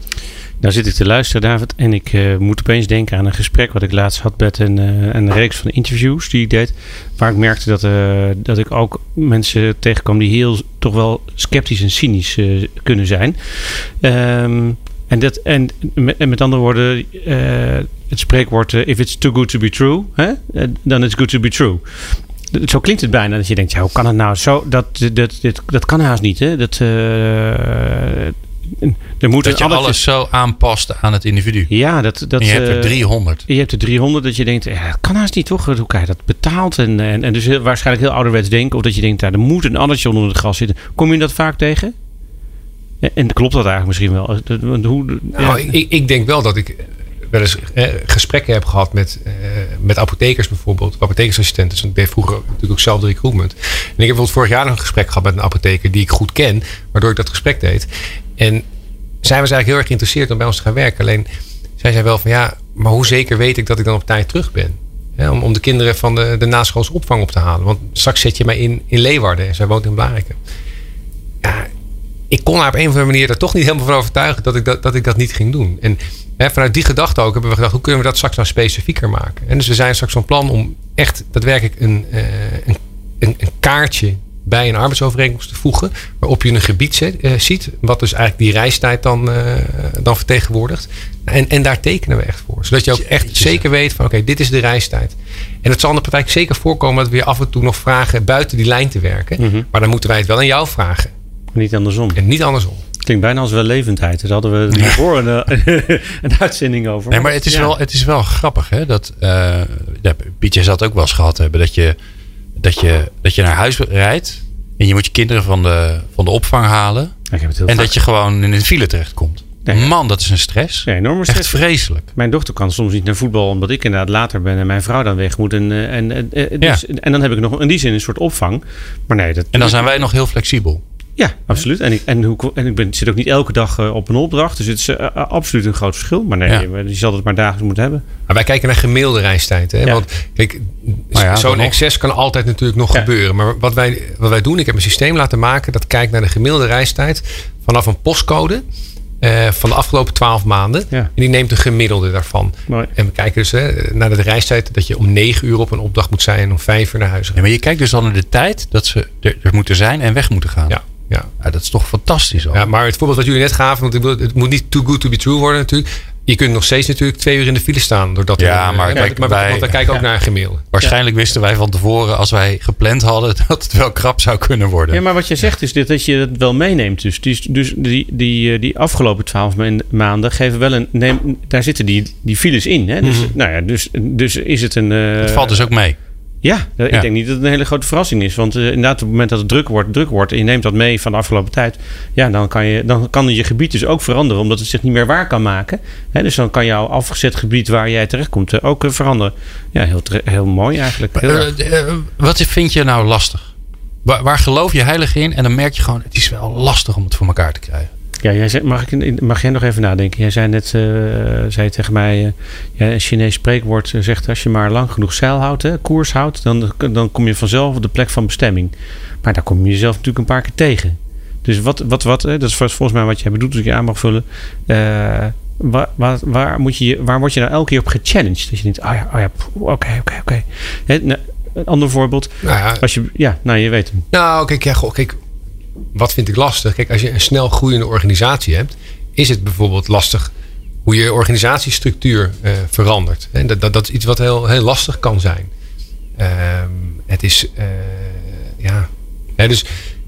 Nou zit ik te luisteren, David, en ik uh, moet opeens denken aan een gesprek wat ik laatst had met een, uh, een reeks van interviews die ik deed. Waar ik merkte dat, uh, dat ik ook mensen tegenkwam die heel toch wel sceptisch en cynisch kunnen zijn. Um, en, dat, en, met, en met andere woorden, het spreekwoord: if it's too good to be true, dan it's good to be true zo klinkt het bijna dat je denkt, ja, hoe kan het nou zo? Dat, dat, dat, dat kan haast niet. Hè? Dat, er moet Dat je alles zo aanpast aan het individu. Ja, dat, dat, En je hebt er eh, 300. Je hebt er 300 dat je denkt, ja, dat kan haast niet toch? Hoe krijg je dat betaald? En, en, en dus heel, waarschijnlijk heel ouderwets denken. Of dat je denkt, daar er moet een addertje onder het gras zitten. Kom je dat vaak tegen? En klopt dat eigenlijk misschien wel? Dat- want Hoe. Nou, ik, ik denk wel dat ik wel eens eh, gesprekken heb gehad met, eh, met apothekers bijvoorbeeld. Apothekersassistenten. Want ik deed vroeger natuurlijk ook zelf de recruitment. En ik heb vorig jaar nog een gesprek gehad met een apotheker die ik goed ken. Waardoor ik dat gesprek deed. En zij was eigenlijk heel erg geïnteresseerd om bij ons te gaan werken. Alleen zij zei wel van ja, maar hoe zeker weet ik dat ik dan op tijd terug ben? Om, om de kinderen van de, de naschoolse opvang op te halen. Want straks zet je mij in, in Leeuwarden en zij woont in Blariken. Ja, ik kon haar op een of andere manier er toch niet helemaal van overtuigen dat ik dat, dat, ik dat niet ging doen. En hè, vanuit die gedachte ook hebben we gedacht, hoe kunnen we dat straks nou specifieker maken? En dus we zijn straks van plan om echt daadwerkelijk een, eh, een, een, een kaartje bij een arbeidsovereenkomst te voegen. Waarop je een gebied zet- eh, ziet. Wat dus eigenlijk die reistijd dan, eh, dan vertegenwoordigt. En, en daar tekenen we echt voor. Zodat je ook echt zeker weet van oké, dit is de reistijd. En het zal in de praktijk zeker voorkomen dat we je af en toe nog vragen buiten die lijn te werken. Mhm. Maar dan moeten wij het wel aan jou vragen. Niet andersom. En niet andersom. Klinkt bijna als wellevendheid. Daar hadden we hiervoor een, eh, een uitzending over. Nee, maar het is, Ja. wel, het is wel grappig, hè? Dat, eh ja, Pietje zal het ook wel eens gehad hebben. Dat je, dat, je, dat je naar huis rijdt. En je moet je kinderen van de, van de opvang halen. Ja, ik heb het heel En vaak. dat je gewoon in een file terechtkomt. Nee. Man, dat is een stress. Ja, enorme Echt stress. vreselijk. Mijn dochter kan soms niet naar voetbal omdat ik inderdaad later ben en mijn vrouw dan weg moet. En, eh, en, en, dus, en dan heb ik nog in die zin een soort opvang. Maar nee, dat, En dan zijn wij nog heel flexibel. Ja, absoluut. En ik, en hoe, en ik ben, zit ook niet elke dag eh, op een opdracht. Dus het is eh, eh, absoluut een groot verschil. Maar nee, Ja. je zal het maar dagelijks moeten hebben. Maar wij kijken naar gemiddelde reistijd. Hè? Ja. Want kijk, ja, zo'n excess kan altijd natuurlijk nog Ja. gebeuren. Maar wat wij, wat wij doen, ik heb een systeem laten maken dat kijkt naar de gemiddelde reistijd vanaf een postcode eh, van de afgelopen 12 maanden. Ja. En die neemt de gemiddelde daarvan. Mooi. En we kijken dus hè, naar de reistijd dat je om 9 uur op een opdracht moet zijn en om 5 uur naar huis Ja, gaat. maar je kijkt dus al naar de tijd dat ze er, er moeten zijn en weg moeten gaan. Ja, ja. Ja, dat is toch fantastisch al. Ja, maar het voorbeeld wat jullie net gaven, want ik het moet niet too good to be true worden natuurlijk. Je kunt nog steeds natuurlijk twee uur in de file staan. Doordat Ja, er- maar eh, kijk, maar, wij- want we kijken ook naar een gemiddelde. Waarschijnlijk wisten wij van tevoren, als wij gepland hadden, dat het wel krap zou kunnen worden. Ja, maar wat je zegt is dit, dat je het wel meeneemt. Dus, dus, dus die, die, eh, die afgelopen twaalf maanden geven wel een. Neem, daar zitten die, die files in. Hè? Dus, nou ja, dus, dus is het een. eh, het valt dus ook mee. Ja, Ja. ik denk niet dat het een hele grote verrassing is. Want eh, inderdaad, op het moment dat het druk wordt, druk wordt. en je neemt dat mee van de afgelopen tijd. ja, dan kan, je, dan kan je gebied dus ook veranderen. omdat het zich niet meer waar kan maken. Hè, dus dan kan jouw afgezet gebied waar jij terechtkomt eh, ook eh, veranderen. Ja, heel, heel mooi eigenlijk. Heel wat vind je nou lastig? Waar, waar geloof je heilig in? En dan merk je gewoon, het is wel lastig om het voor elkaar te krijgen. Ja, jij zei, mag, ik, mag jij nog even nadenken? Jij zei net eh, zei tegen mij, eh, ja, een Chinees spreekwoord eh, zegt... als je maar lang genoeg zeil houdt, hè, koers houdt... Dan, dan kom je vanzelf op de plek van bestemming. Maar daar kom je jezelf natuurlijk een paar keer tegen. Dus wat, wat, wat hè, dat is volgens mij wat jij bedoelt... als ik je aan mag vullen... waar, waar, waar, moet je, waar word je nou elke keer op gechallenged? Dat je denkt, oh ja, oh ja, oké, oké, oké. Nou, Een ander voorbeeld. Nou ja, Als je, ja, nou je weet hem. Nou, kijk, ja, goh, kijk, wat vind ik lastig? Kijk, als je een snel groeiende organisatie hebt, is het bijvoorbeeld lastig hoe je organisatiestructuur eh, verandert. En dat, dat, dat is iets wat heel, heel lastig kan zijn. Ehm, het is, eh, ja, dus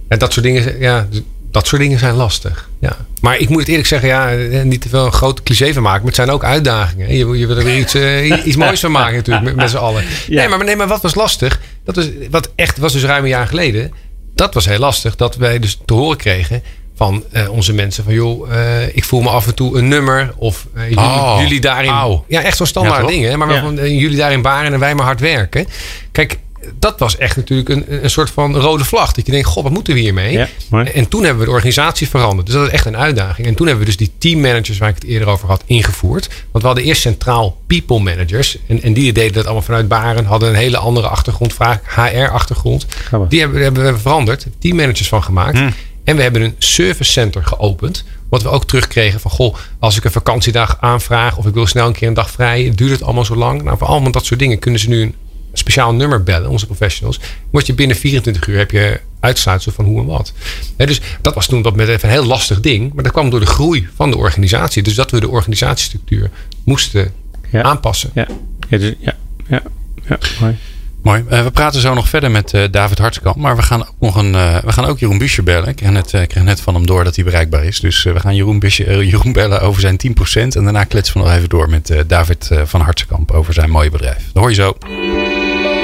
dat soort dingen, ja, dat soort dingen zijn lastig. Ja. Maar ik moet het eerlijk zeggen, ja, eh, niet te veel een groot cliché van maken, maar het zijn ook uitdagingen. Je, je wil er weer iets, iets moois van maken natuurlijk met, met z'n allen. Ja. Nee, maar, nee, maar wat was lastig? Dat was, wat echt was dus ruim een jaar geleden. Dat was heel lastig. Dat wij dus te horen kregen van eh, onze mensen van joh, eh, ik voel me af en toe een nummer of eh, jullie, Oh, jullie daarin. Ja, echt zo'n standaard Ja, toch? ding. Hè? Maar Ja. waarvan jullie daarin baren en wij maar hard werken. Kijk, dat was echt natuurlijk een, een soort van rode vlag. Dat je denkt, god, wat moeten we hiermee? Ja. En toen hebben we de organisatie veranderd. Dus dat is echt een uitdaging. En toen hebben we dus die teammanagers waar ik het eerder over had ingevoerd. Want we hadden eerst centraal people managers. En, en die deden dat allemaal vanuit Baren. Hadden een hele andere achtergrond, vaak HR-achtergrond. Die hebben, hebben we veranderd. Teammanagers van gemaakt. En we hebben een service center geopend. Wat we ook terugkregen van, goh, als ik een vakantiedag aanvraag of ik wil snel een keer een dag vrij, duurt het allemaal zo lang? Nou, voor allemaal dat soort dingen kunnen ze nu een speciaal nummer bellen, onze professionals. Word je binnen 24 uur heb je uitsluitsel van hoe en wat. Hè, dus dat was toen dat met even een heel lastig ding, maar dat kwam door de groei van de organisatie. Dus dat we de organisatiestructuur moesten Ja. aanpassen. Ja, ja, dus, ja, ja, ja, mooi. Mooi. Uh, we praten zo nog verder met uh, David Hartskamp. Maar we gaan ook nog een. Uh, we gaan ook Jeroen Buscher bellen. Ik kreeg net, kreeg net van hem door dat hij bereikbaar is. Dus we gaan Jeroen, Buscher, Jeroen bellen over zijn 10%. En daarna kletsen we nog even door met David van Hartskamp over zijn mooie bedrijf. Dat hoor je zo.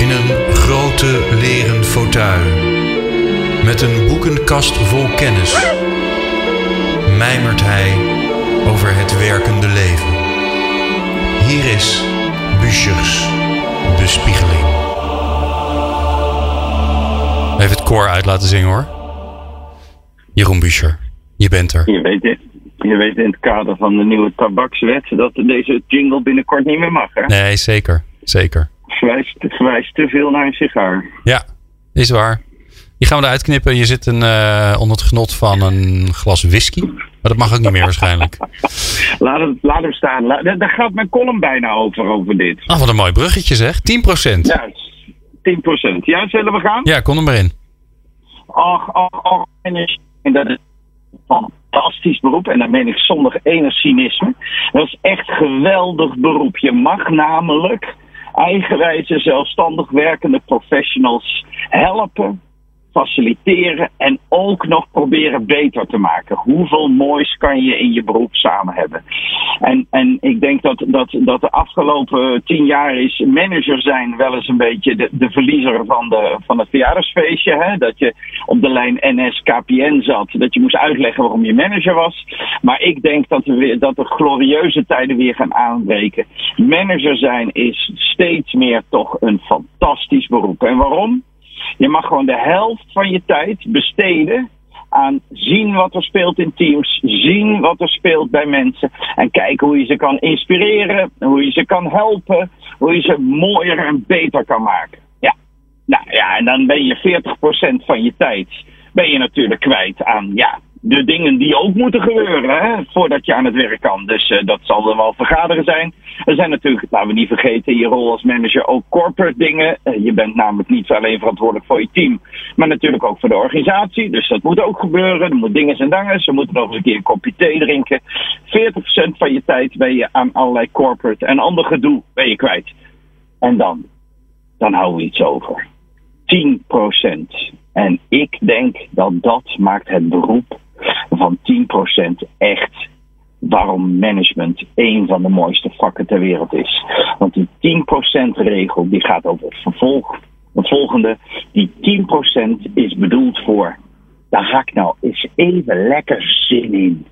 In een grote leren fauteuil. Met een boekenkast vol kennis. Mijmert hij over het werkende leven. Hier is Buschers bespiegeling. Even het koor uit laten zingen hoor. Jeroen Buescher, je bent er. Je weet, het, je weet in het kader van de nieuwe tabakswet dat deze jingle binnenkort niet meer mag. Hè? Nee, zeker. Zeker. Verwijst, verwijst te veel naar een sigaar. Ja, is waar. Die gaan we eruit knippen. Je zit een, uh, onder het genot van een glas whisky. Maar dat mag ook niet meer waarschijnlijk. laat, hem, laat hem staan. daar gaat mijn column bijna over, over dit. Ah, wat een mooi bruggetje zeg. 10%. Ja, 10%. Ja, zullen we gaan? Ja, kom er maar in. Ach, ach, ach. En dat is een fantastisch beroep. En dan meen ik zonder enig cynisme. Dat is echt geweldig beroep. Je mag namelijk eigenwijze, zelfstandig werkende professionals helpen faciliteren en ook nog proberen beter te maken. Hoeveel moois kan je in je beroep samen hebben? En, en ik denk dat, dat, dat de afgelopen tien jaar is manager zijn wel eens een beetje de, verliezer van, de, van het verjaardagsfeestje. Hè? Dat je op de lijn NS-KPN zat, dat je moest uitleggen waarom je manager was. Maar ik denk dat, we dat de glorieuze tijden weer gaan aanbreken. Manager zijn is steeds meer toch een fantastisch beroep. En waarom? Je mag gewoon de helft van je tijd besteden aan zien wat er speelt in teams, zien wat er speelt bij mensen en kijken hoe je ze kan inspireren, hoe je ze kan helpen, hoe je ze mooier en beter kan maken. Ja, nou ja, en dan ben je 40% van je tijd ben je natuurlijk kwijt aan ja, de dingen die ook moeten gebeuren hè, voordat je aan het werk kan. Dus uh, dat zal er wel vergaderen zijn. Er zijn natuurlijk, laten we niet vergeten, je rol als manager ook corporate dingen. Uh, je bent namelijk niet alleen verantwoordelijk voor je team, maar natuurlijk ook voor de organisatie. Dus dat moet ook gebeuren. Er moet dingen en dangen. Ze moeten nog eens een keer een kopje thee drinken. 40% van je tijd ben je aan allerlei corporate en ander gedoe ben je kwijt. En dan, dan houden we iets over. 10%. En ik denk dat dat maakt het beroep van 10% echt waarom management een van de mooiste vakken ter wereld is. Want die 10% regel die gaat over het vervolg. Het volgende, die 10% is bedoeld voor, daar ga ik nou eens even lekker zin in.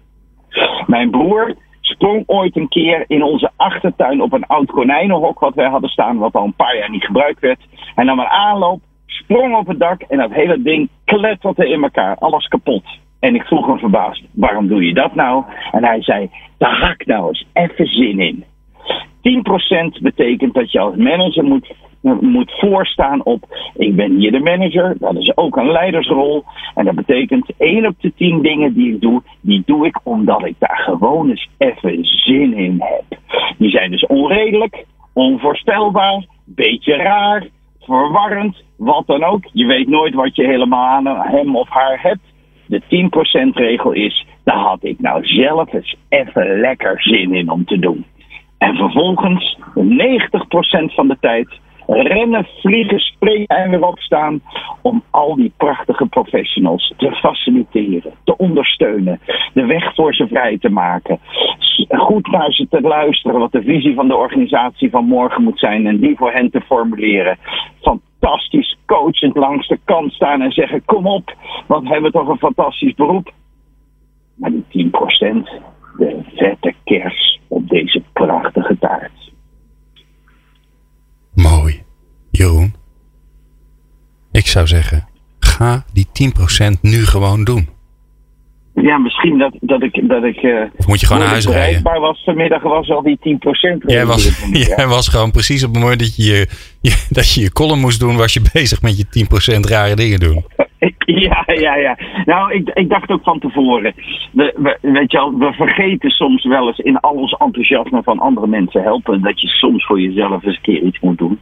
Mijn broer sprong ooit een keer in onze achtertuin op een oud konijnenhok wat wij hadden staan, wat al een paar jaar niet gebruikt werd. En nam een aanloop, sprong op het dak en dat hele ding kletterde in elkaar, alles kapot. En ik vroeg hem verbaasd, waarom doe je dat nou? En hij zei, daar ga ik nou eens even zin in. 10% betekent dat je als manager moet, moet voorstaan op, ik ben hier de manager, dat is ook een leidersrol. En dat betekent, 1 op de 10 dingen die ik doe, die doe ik omdat ik daar gewoon eens even zin in heb. Die zijn dus onredelijk, onvoorstelbaar, beetje raar, verwarrend, wat dan ook. Je weet nooit wat je helemaal aan hem of haar hebt de 10% regel is, daar had ik nou zelf eens even lekker zin in om te doen. En vervolgens, 90% van de tijd, rennen, vliegen, springen en weer opstaan om al die prachtige professionals te faciliteren, te ondersteunen, de weg voor ze vrij te maken, goed naar ze te luisteren wat de visie van de organisatie van morgen moet zijn en die voor hen te formuleren. Fantastisch coachend langs de kant staan en zeggen: Kom op, want hebben we toch een fantastisch beroep. Maar die 10%, de vette kers op deze prachtige taart. Mooi. Jeroen. Ik zou zeggen, ga die 10% nu gewoon doen. Ja, misschien dat, dat ik. Dat ik uh, of moet je gewoon naar huis rijden? Maar was vanmiddag was al die 10%. Jij was, jij was gewoon precies op het moment dat je, je, dat je je column moest doen, was je bezig met je 10% rare dingen doen. Ja, ja, ja. Nou, ik, ik dacht ook van tevoren. We, we, weet je wel, we vergeten soms wel eens in al ons enthousiasme van andere mensen helpen. Dat je soms voor jezelf eens een keer iets moet doen.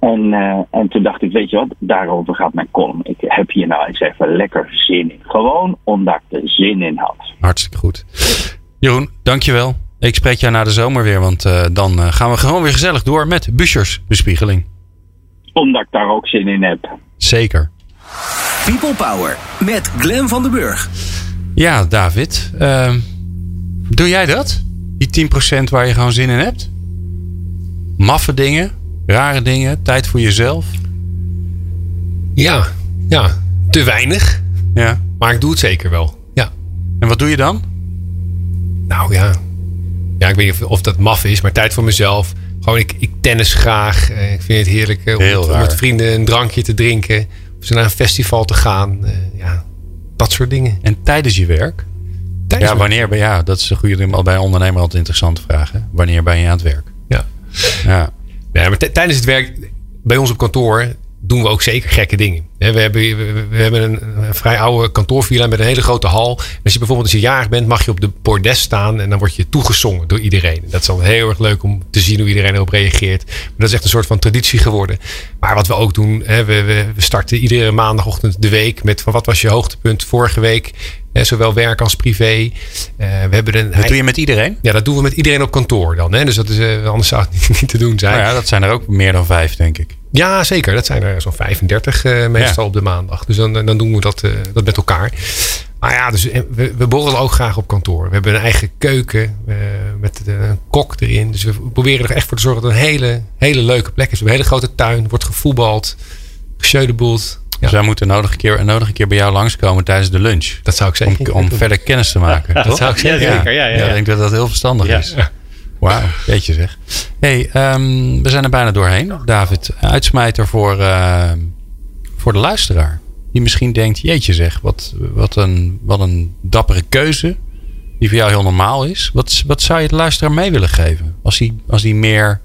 En, uh, en toen dacht ik, weet je wat, daarover gaat mijn column. Ik heb hier nou eens even lekker zin in. Gewoon omdat ik er zin in had. Hartstikke goed. Jeroen, dankjewel. Ik spreek jou na de zomer weer, want uh, dan uh, gaan we gewoon weer gezellig door met Buschers bespiegeling. omdat ik daar ook zin in heb. Zeker. People Power met Glen van den Burg. Ja, David. ehm, doe jij dat? Die 10% waar je gewoon zin in hebt? Maffe dingen, rare dingen, tijd voor jezelf. Ja, ja, te weinig. Ja. Maar ik doe het zeker wel. Ja. En wat doe je dan? Nou ja. Ja, ik weet niet of, of dat maf is, maar tijd voor mezelf. Gewoon, ik, ik tennis graag. Eh, Ik vind het heerlijk eh, om, om met vrienden een drankje te drinken. Of ze naar een festival te gaan. Eh, ja, dat soort dingen. En tijdens je werk? Tijdens ja, wanneer ben ja, dat is een goede bij ondernemer altijd interessante vraag. Hè? Wanneer ben je aan het werk? Ja. Ja. Ja, maar tijdens het werk bij ons op kantoor doen we ook zeker gekke dingen. We hebben, we, hebben een, vrij oude kantoorvilla met een hele grote hal. Als je bijvoorbeeld als je jarig bent, mag je op de bordes staan en dan word je toegezongen door iedereen. Dat is dan heel erg leuk om te zien hoe iedereen erop reageert. Maar dat is echt een soort van traditie geworden. Maar wat we ook doen, we starten iedere maandagochtend de week met van wat was je hoogtepunt vorige week. Hè, zowel werk als privé. Eh, we hebben een, Dat doe je met iedereen? ja, dat doen we met iedereen op kantoor dan. Hè? Dus dat is, eh, anders zou het niet, niet te doen zijn. Nou ja, dat zijn er ook meer dan vijf, denk ik. Ja, zeker. Dat zijn er zo'n 35 eh, meestal Ja. op de maandag. Dus dan, dan doen we dat, eh, dat met elkaar. Maar ja, dus eh, we, we borrelen ook graag op kantoor. We hebben een eigen keuken eh, met eh, een kok erin. Dus we proberen er echt voor te zorgen dat het een hele, hele leuke plek is. We hebben een hele grote tuin. Wordt gevoetbald, gesjödeboeld. Ja, Dus wij moeten nodig een, keer, nodig een keer bij jou langskomen tijdens de lunch. dat zou ik Om, zeker om verder kennis te maken. dat toch? zou ik zeker Ja, zeker. Ja, ja, ja. ik denk dat dat heel verstandig Ja. is. Wauw, jeetje zeg. hey, ehm, we zijn er bijna doorheen. David, uitsmijter voor, ehm, voor de luisteraar. Die misschien denkt, jeetje zeg, wat, wat, een, wat een dappere keuze. Die voor jou heel normaal is. Wat, wat zou je de luisteraar mee willen geven? Als hij, als hij meer,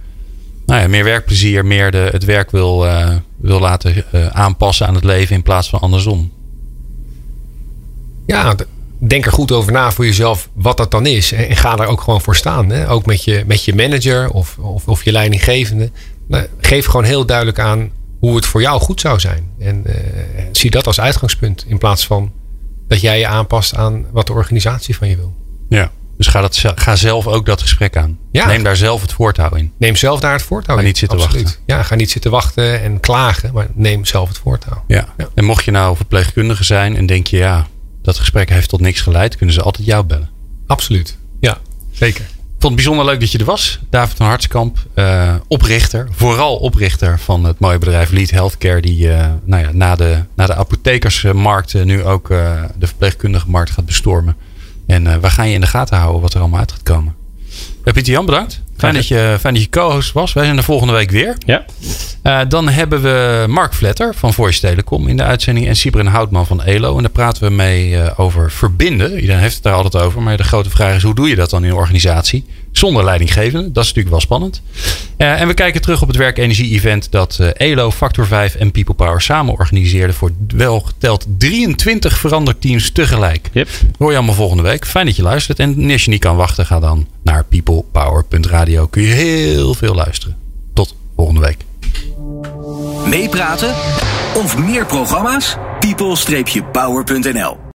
nou ja, meer werkplezier, meer de, het werk wil, eh, wil laten eh, aanpassen aan het leven in plaats van andersom. Ja, denk er goed over na voor jezelf wat dat dan is. En en ga daar ook gewoon voor staan. Hè? Ook met je, met je manager of, of, of je leidinggevende. Nou, geef gewoon heel duidelijk aan hoe het voor jou goed zou zijn. En eh, zie dat als uitgangspunt. In plaats van dat jij je aanpast aan wat de organisatie van je wil. Ja. Dus ga, dat, ga zelf ook dat gesprek aan. Ja. Neem daar zelf het voortouw in. Neem zelf daar het voortouw Ga in. niet zitten wachten. Ja, ga niet zitten wachten en klagen. Maar neem zelf het voortouw. Ja. Ja. En mocht je nou verpleegkundige zijn en denk je, ja, dat gesprek heeft tot niks geleid, kunnen ze altijd jou bellen. Absoluut. Ja, zeker. Ik vond het bijzonder leuk dat je er was. David van Hartskamp, eh, oprichter, vooral oprichter van het mooie bedrijf Lead Healthcare, die eh, nou ja, na, de, na de apothekersmarkt eh, nu ook de verpleegkundige markt gaat bestormen. En eh, we gaan je in de gaten houden wat er allemaal uit gaat komen. Uh, Pieter Jan, bedankt. Fijn dat je, fijn dat je co-host was. Wij zijn er volgende week weer. Ja. Eh, dan hebben we Mark Vletter van Voice Telecom in de uitzending. En Sibren Houtman van ELO. En daar praten we mee eh, over verbinden. Iedereen heeft het daar altijd over. Maar de grote vraag is, hoe doe je dat dan in een organisatie? Zonder leidinggevende. Dat is natuurlijk wel spannend. Eh, en we kijken terug op het werkenergie-event dat eh, ELO, Factor 5 en People Power samen organiseerden. Voor wel geteld 23 veranderteams tegelijk. Yep. Hoor je allemaal volgende week. Fijn dat je luistert. En als je niet kan wachten, ga dan naar peoplepower.radio. Kun je heel veel luisteren. Tot volgende week. Meepraten of meer programma's? people-power.nl